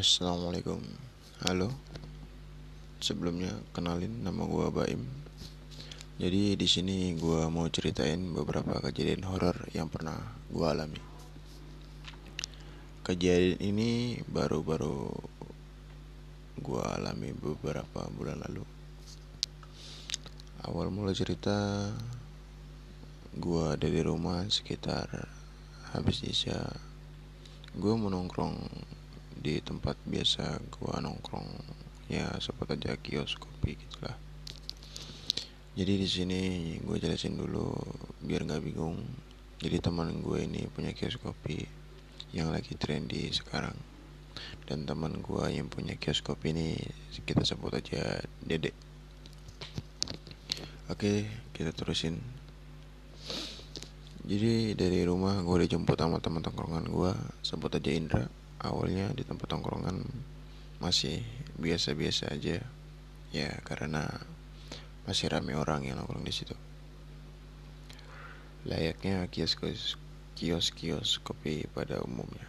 Assalamualaikum. Halo. Sebelumnya kenalin nama gua Baim. Jadi di sini gua mau ceritain beberapa kejadian horor yang pernah gua alami. Kejadian ini baru-baru gua alami beberapa bulan lalu. Awal mula cerita gua ada di rumah sekitar habis isya. Gua mau nongkrong di tempat biasa gua nongkrong. Ya sebut aja kios kopi gitulah. Jadi di sini gue jelasin dulu biar nggak bingung. Jadi teman gue ini punya kios kopi yang lagi trendy sekarang. Dan teman gue yang punya kios kopi ini kita sebut aja dedek oke kita terusin. Jadi dari rumah gue dijemput sama teman tongkrongan gue sebut aja Indra awalnya di tempat tongkrongan masih biasa-biasa aja. Ya karena masih rame orang yang nongkrong di situ. Layaknya kios kios kios kopi pada umumnya.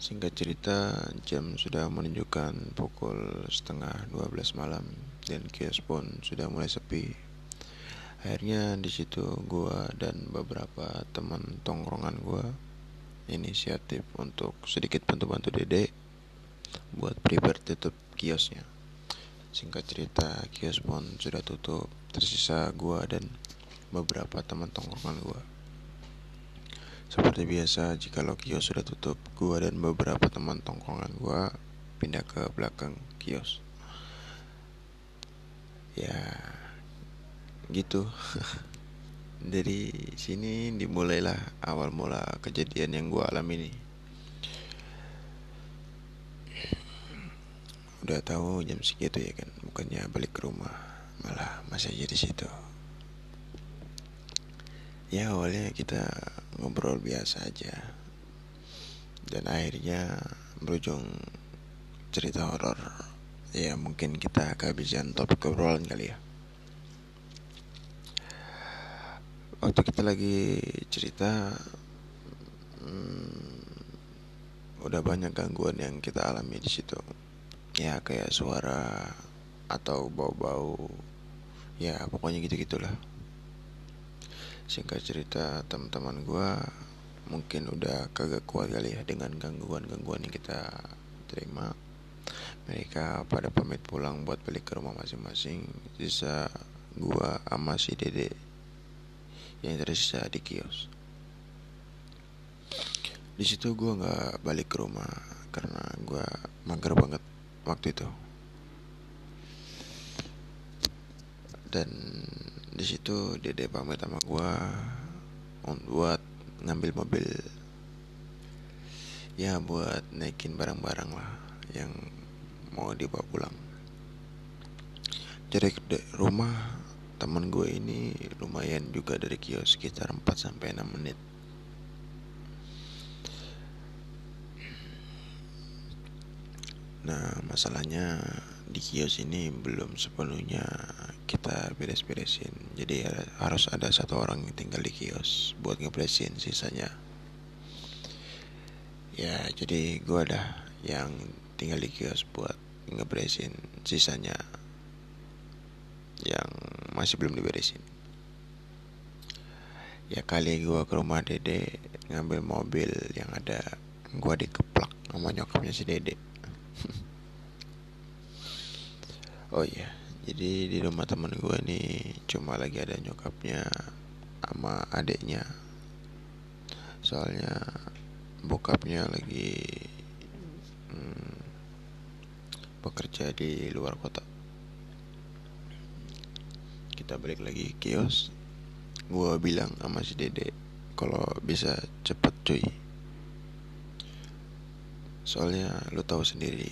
Singkat cerita jam sudah menunjukkan pukul setengah 12 malam dan kios pun sudah mulai sepi. Akhirnya di situ gua dan beberapa teman tongkrongan gua inisiatif untuk sedikit bantu-bantu dede buat prepare tutup kiosnya. Singkat cerita, kios pun sudah tutup. Tersisa gua dan beberapa teman tongkrongan gua. Seperti biasa, jika lo kios sudah tutup, gua dan beberapa teman tongkrongan gua pindah ke belakang kios. Ya, gitu. dari sini dimulailah awal mula kejadian yang gue alami ini. Udah tahu jam segitu ya kan bukannya balik ke rumah malah masih aja di situ. Ya awalnya kita ngobrol biasa aja. Dan akhirnya berujung cerita horor. Ya mungkin kita kehabisan topik obrolan kali ya waktu kita lagi cerita hmm, udah banyak gangguan yang kita alami di situ. Ya kayak suara atau bau-bau. Ya pokoknya gitu gitulah singkat cerita teman-teman gue mungkin udah kagak kuat kali ya dengan gangguan-gangguan yang kita terima. Mereka pada pamit pulang buat balik ke rumah masing-masing. Sisa gua sama si dede yang tersisa di kios. Di situ gue nggak balik ke rumah karena gue mager banget waktu itu. Dan di situ dede pamit sama gue buat ngambil mobil ya buat naikin barang-barang lah yang mau dibawa pulang dari rumah temen gue ini lumayan juga dari kios sekitar 4 sampai 6 menit. Nah, masalahnya di kios ini belum sepenuhnya kita beres-beresin. Jadi harus ada satu orang yang tinggal di kios buat ngeberesin sisanya. Ya, jadi gue ada yang tinggal di kios buat ngeberesin sisanya yang masih belum diberesin. Ya kali gue ke rumah dede ngambil mobil yang ada gue dikeplak sama nyokapnya si dede. Oh iya jadi di rumah temen gue ini cuma lagi ada nyokapnya sama adeknya. Soalnya bokapnya lagi hmm, bekerja di luar kota kita balik lagi kios gue bilang sama si dede kalau bisa cepet cuy. Soalnya lo tahu sendiri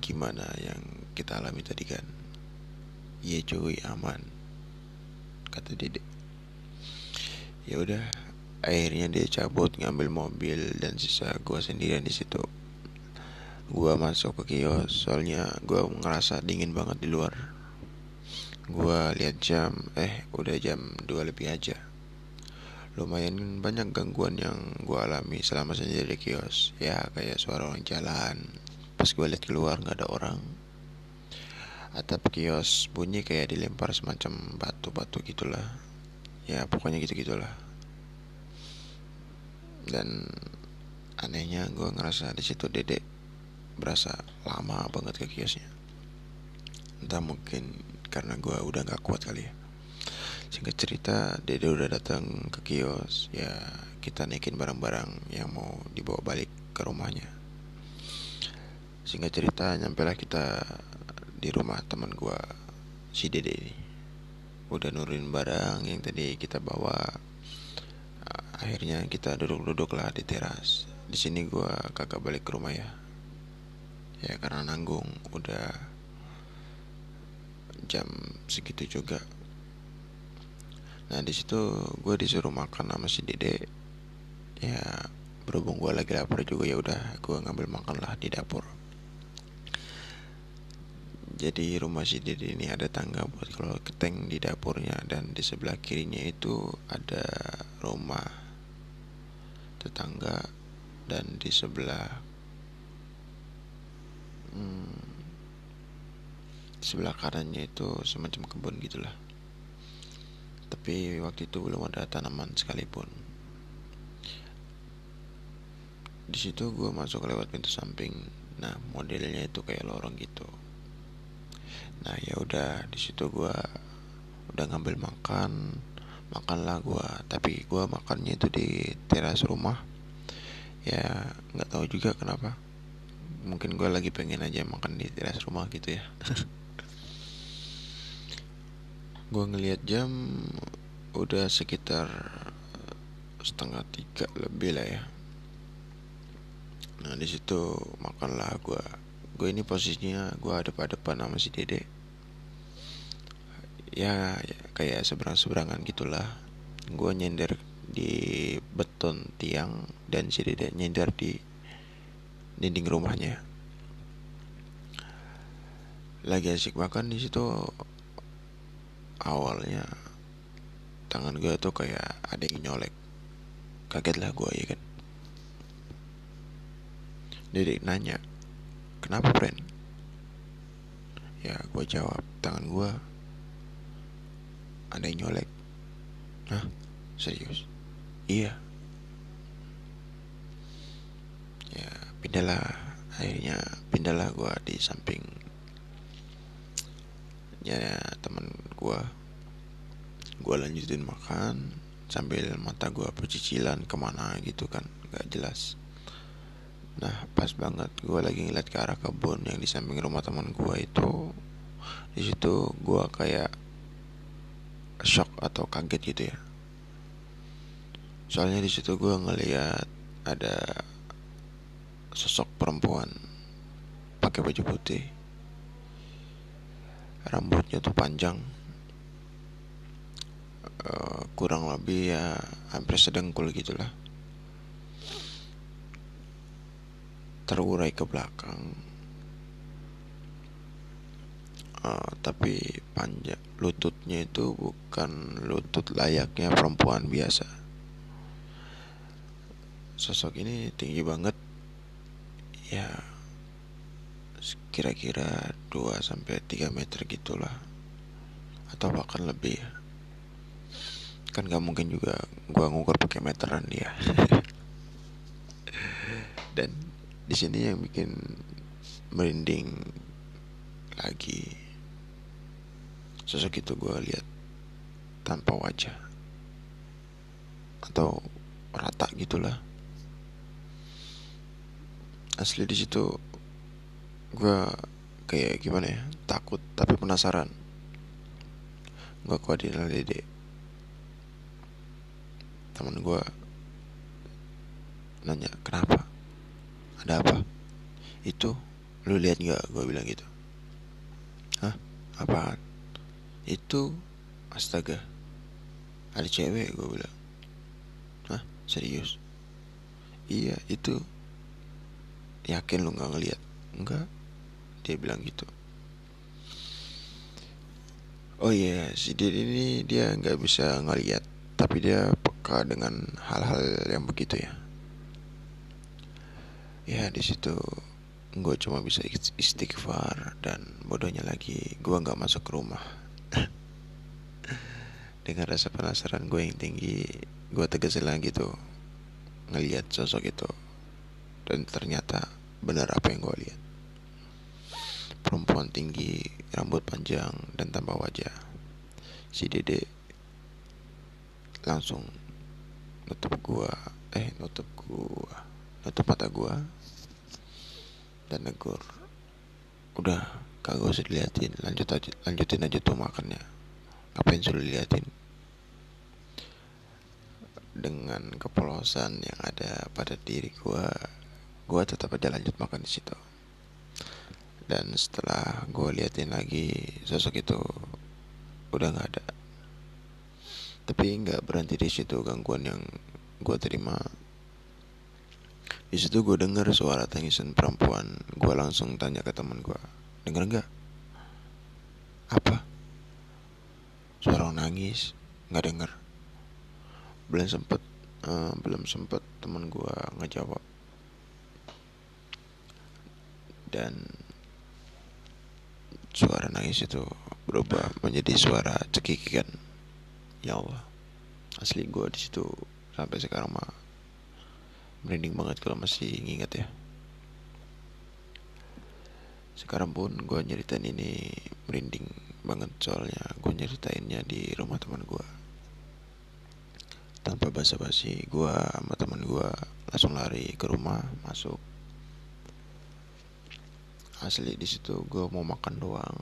gimana yang kita alami tadi kan? Iya cuy aman kata dede. Ya udah akhirnya dia cabut ngambil mobil dan sisa gue sendirian di situ. Gue masuk ke kios soalnya gue ngerasa dingin banget di luar Gua lihat jam, eh udah jam 2 lebih aja. lumayan banyak gangguan yang gue alami selama sendiri di kios. Ya kayak suara orang jalan pas gue lihat keluar nggak ada orang. Atap kios bunyi kayak dilempar semacam batu-batu gitulah. Ya pokoknya gitu gitulah dan anehnya gue ngerasa di situ dedek berasa lama banget ke kiosnya. Entah mungkin karena gue udah nggak kuat kali ya Singkat cerita, Dede udah datang ke kios. Ya, kita naikin barang-barang yang mau dibawa balik ke rumahnya. Singkat cerita, nyampe lah kita di rumah teman gua si Dede ini. Udah nurunin barang yang tadi kita bawa. Akhirnya kita duduk-duduk lah di teras. Di sini gua kagak balik ke rumah ya. Ya karena nanggung udah jam segitu juga. Nah di situ gue disuruh makan sama si dede. Ya berhubung gue lagi lapar juga ya udah gue ngambil makan lah di dapur. Jadi rumah si dede ini ada tangga buat kalau keteng di dapurnya dan di sebelah kirinya itu ada rumah tetangga dan di sebelah hmm, sebelah kanannya itu semacam kebun gitulah. Tapi waktu itu belum ada tanaman sekalipun. Di situ gue masuk lewat pintu samping. Nah modelnya itu kayak lorong gitu. Nah ya udah di situ gue udah ngambil makan. Makanlah gue tapi gue makannya itu di teras rumah. Ya nggak tahu juga kenapa. Mungkin gue lagi pengen aja makan di teras rumah gitu ya gue ngelihat jam udah sekitar setengah tiga lebih lah ya. Nah di situ makanlah gue gue ini posisinya gue ada pada depan sama si dede. Ya, ya kayak seberang seberangan gitulah. Gue nyender di beton tiang dan si dede nyender di dinding rumahnya. Lagi asik makan di situ awalnya tangan gue tuh kayak ada yang nyolek. Kaget lah gue ya kan? Dedek nanya kenapa friend? Ya gue jawab tangan gue ada yang nyolek. Hah? Serius? Iya. Ya pindahlah Akhirnya pindahlah gue di samping Ya teman gue gue lanjutin makan sambil mata gue pecicilan ke mana gitu kan nggak jelas. Nah pas banget gue lagi ngeliat ke arah kebun yang di samping rumah teman gue itu di situ gue kayak shock atau kaget gitu ya. Soalnya di situ gue ngeliat ada sosok perempuan pakai baju putih. Rambutnya tuh panjang uh, kurang lebih ya hampir sedengkul gitulah. Terurai ke belakang. Uh, tapi panjang lututnya itu bukan lutut layaknya perempuan biasa. Sosok ini tinggi banget. Ya kira-kira 2 sampai 3 meter gitulah. Atau bahkan lebih kan gak mungkin juga gua ngukur pakai meteran dia. Dan di sini yang bikin merinding lagi sosok itu gue lihat tanpa wajah atau rata gitulah. Asli di situ gue kayak gimana ya takut tapi penasaran. Gue kuadil dede teman gue nanya kenapa? Ada apa? Itu lu lihat nggak gue bilang gitu. Hah? Apaan? Itu astaga ada cewek gue bilang. Hah? Serius? Iya itu yakin lu nggak ngeliat enggak dia bilang gitu. Oh iya yeah, si Didi ini dia nggak bisa ngeliat tapi dia peka dengan hal-hal yang begitu ya? Ya di situ gue cuma bisa istighfar dan bodohnya lagi gue nggak masuk ke rumah. Dengan rasa penasaran gue yang tinggi gue tegasin lagi tuh ngelihat sosok itu. Dan ternyata benar apa yang gue lihat. Perempuan tinggi rambut panjang dan tanpa wajah. Si dede langsung nutup gua. Eh nutup gua. Nutup mata gua. Dan negur. Udah kagak usah diliatin. Lanjut aja lanjutin aja tuh makannya. Ngapain suruh diliatin? Dengan kepolosan yang ada pada diri gua gua tetap aja lanjut makan di situ. Dan setelah gue liatin lagi sosok itu udah nggak ada tapi nggak berhenti di situ gangguan yang gue terima. Di situ gue dengar suara tangisan perempuan gue langsung tanya ke teman gue denger nggak? Apa? Suara nangis nggak denger. Belum sempet uh, belum sempet teman gue ngejawab. Dan suara nangis itu berubah menjadi suara cekikikan ya Allah. Asli gue di situ sampai sekarang mah merinding banget kalau masih nginget ya. Sekarang pun gue nyeritain ini merinding banget soalnya gue nyeritainnya di rumah teman gue tanpa basa-basi gue sama teman gue langsung lari ke rumah masuk. Asli di situ gue mau makan doang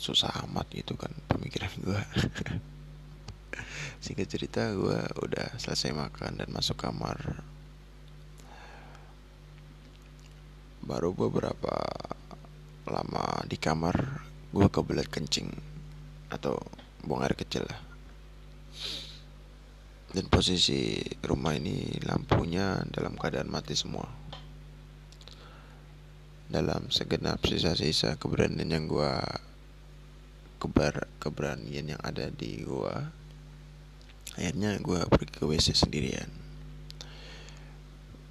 susah amat gitu kan pemikiran gue Singkat cerita gue udah selesai makan dan masuk kamar. Baru beberapa lama di kamar gue kebelet kencing Atau buang air kecil lah. Dan posisi rumah ini lampunya dalam keadaan mati semua. Dalam segenap sisa-sisa keberanian yang gue kebar keberanian yang ada di gua akhirnya gue pergi ke WC sendirian.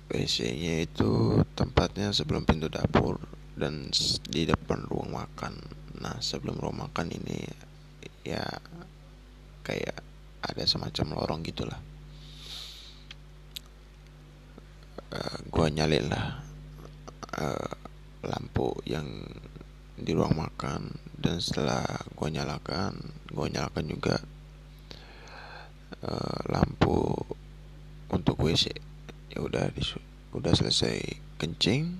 WC-nya itu tempatnya sebelum pintu dapur dan di depan ruang makan. Nah sebelum ruang makan ini ya kayak ada semacam lorong gitulah. Uh, gua nyalin lah uh, lampu yang di ruang makan. Dan setelah gua nyalakan gua nyalakan juga uh, lampu untuk WC ya udah udah selesai kencing.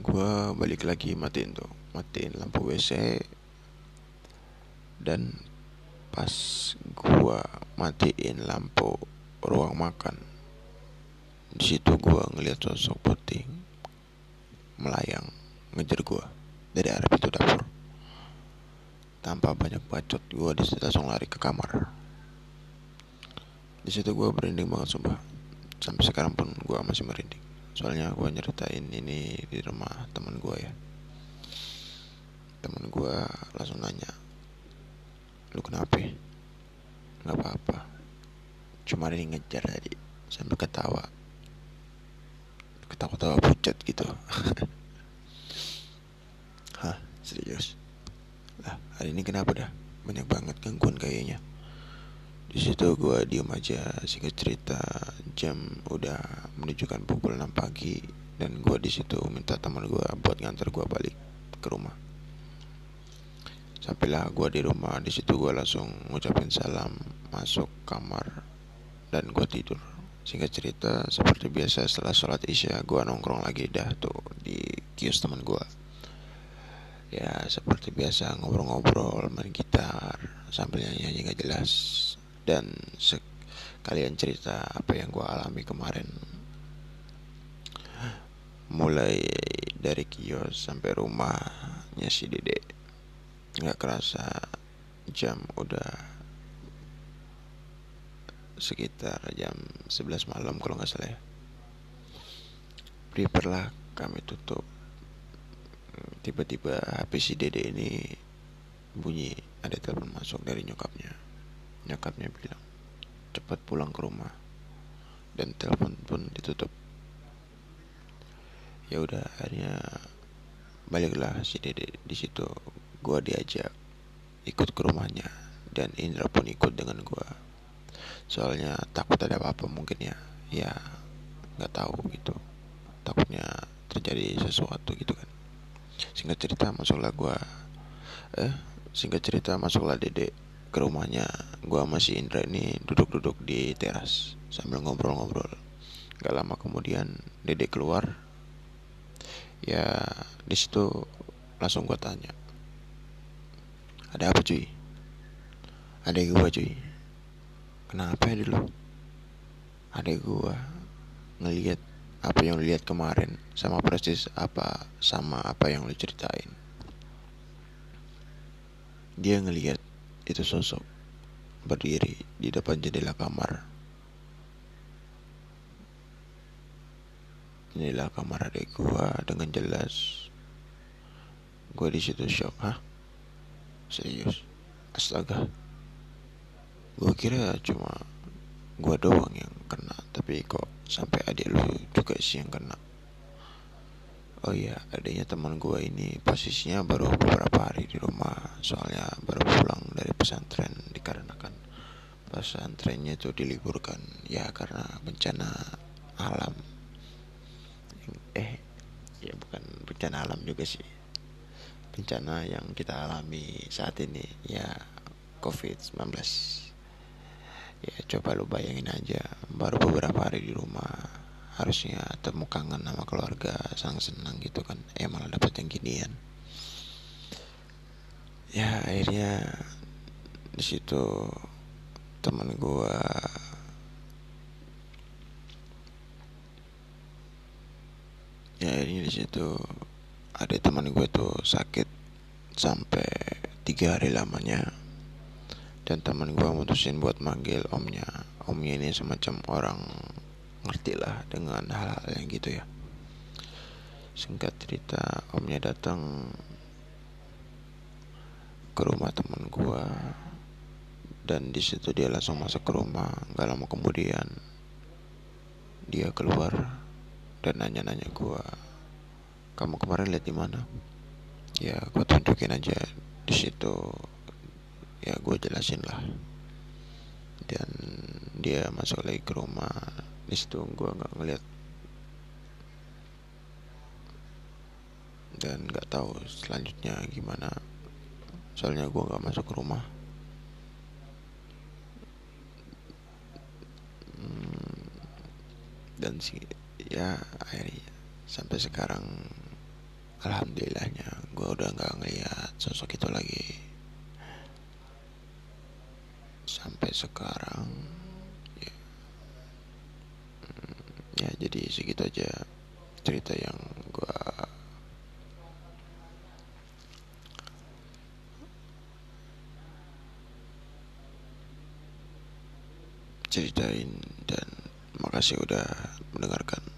Gue balik lagi matiin tuh matiin lampu WC dan pas gue matiin lampu ruang makan di situ gue ngeliat sosok putih melayang ngejar gue dari arah tanpa banyak bacot. Gue di situ langsung lari ke kamar. Di situ gue merinding banget sumpah. Sampai sekarang pun gue masih merinding. Soalnya gue nyeritain ini di rumah teman gue ya. Teman gue langsung nanya lu kenapa nggak apa-apa. Cuma ini ngejar tadi sampai ketawa. Ketawa-tawa pucat gitu. Hah? Serius hari ini kenapa dah? Banyak banget gangguan kayaknya. Di situ gue diem aja singkat cerita jam udah menunjukkan pukul 6 pagi dan gue di situ minta teman gue buat nganter gue balik ke rumah. Sampailah gue di rumah di situ gue langsung ngucapin salam masuk kamar dan gue tidur. Singkat cerita seperti biasa setelah sholat isya gue nongkrong lagi dah tuh di kios teman gue ya seperti biasa ngobrol-ngobrol main gitar sambil nyanyi nggak jelas. Dan sekalian cerita apa yang gue alami kemarin. Mulai dari kios sampai rumahnya si dede. Nggak kerasa jam udah sekitar jam 11 malam kalau nggak salah ya. Prepare lah kami tutup tiba-tiba HP si dede ini bunyi ada telepon masuk dari nyokapnya. Nyokapnya bilang cepat pulang ke rumah. Dan telepon pun ditutup. Ya udah akhirnya baliklah si dede di situ. Gua diajak ikut ke rumahnya dan Indra pun ikut dengan gua. Soalnya takut ada apa-apa mungkin ya. Ya nggak tahu gitu. Takutnya terjadi sesuatu gitu kan singkat cerita masuklah gua eh singkat cerita masuklah dede ke rumahnya. Gua masih Indra ini duduk-duduk di teras sambil ngobrol-ngobrol. Gak lama kemudian dede keluar. Ya di situ langsung gua tanya ada apa cuy? Ada gua cuy? Kenapa ya dulu ada gua ngelihat apa yang lihat kemarin sama persis apa sama apa yang lu ceritain? Dia ngelihat itu sosok berdiri di depan jendela kamar. Jendela kamar adik gua dengan jelas. Gua di situ shock hah? Serius? Astaga. Gue kira cuma gue doang yang kena tapi kok sampai adik lu juga sih yang kena? Oh iya adanya teman gue ini posisinya baru beberapa hari di rumah. Soalnya baru pulang dari pesantren dikarenakan pesantrennya itu diliburkan. Ya karena bencana alam. Eh ya bukan bencana alam juga sih. Bencana yang kita alami saat ini ya COVID-19 ya coba lu bayangin aja baru beberapa hari di rumah harusnya temu kangen sama keluarga sangat senang gitu kan eh malah dapet yang ginian. Ya akhirnya di situ teman gua ya akhirnya di situ ada teman gue tuh sakit sampai tiga hari lamanya dan teman gue mutusin buat manggil omnya. Omnya ini semacam orang ngerti lah dengan hal-hal yang gitu ya. Singkat cerita omnya datang ke rumah teman gue dan di situ dia langsung masuk ke rumah gak lama kemudian dia keluar dan nanya-nanya gue kamu kemarin lihat di mana? Ya gue tunjukin aja di situ ya gue jelasin lah. Dan dia masuk lagi ke rumah. Di situ gue nggak ngeliat. Dan nggak tahu selanjutnya gimana. Soalnya gue nggak masuk ke rumah. Hmm, dan si ya akhirnya sampai sekarang alhamdulillahnya gue udah nggak ngeliat sosok itu lagi sampai sekarang ya, hmm, ya jadi segitu aja cerita yang gue ceritain dan makasih udah mendengarkan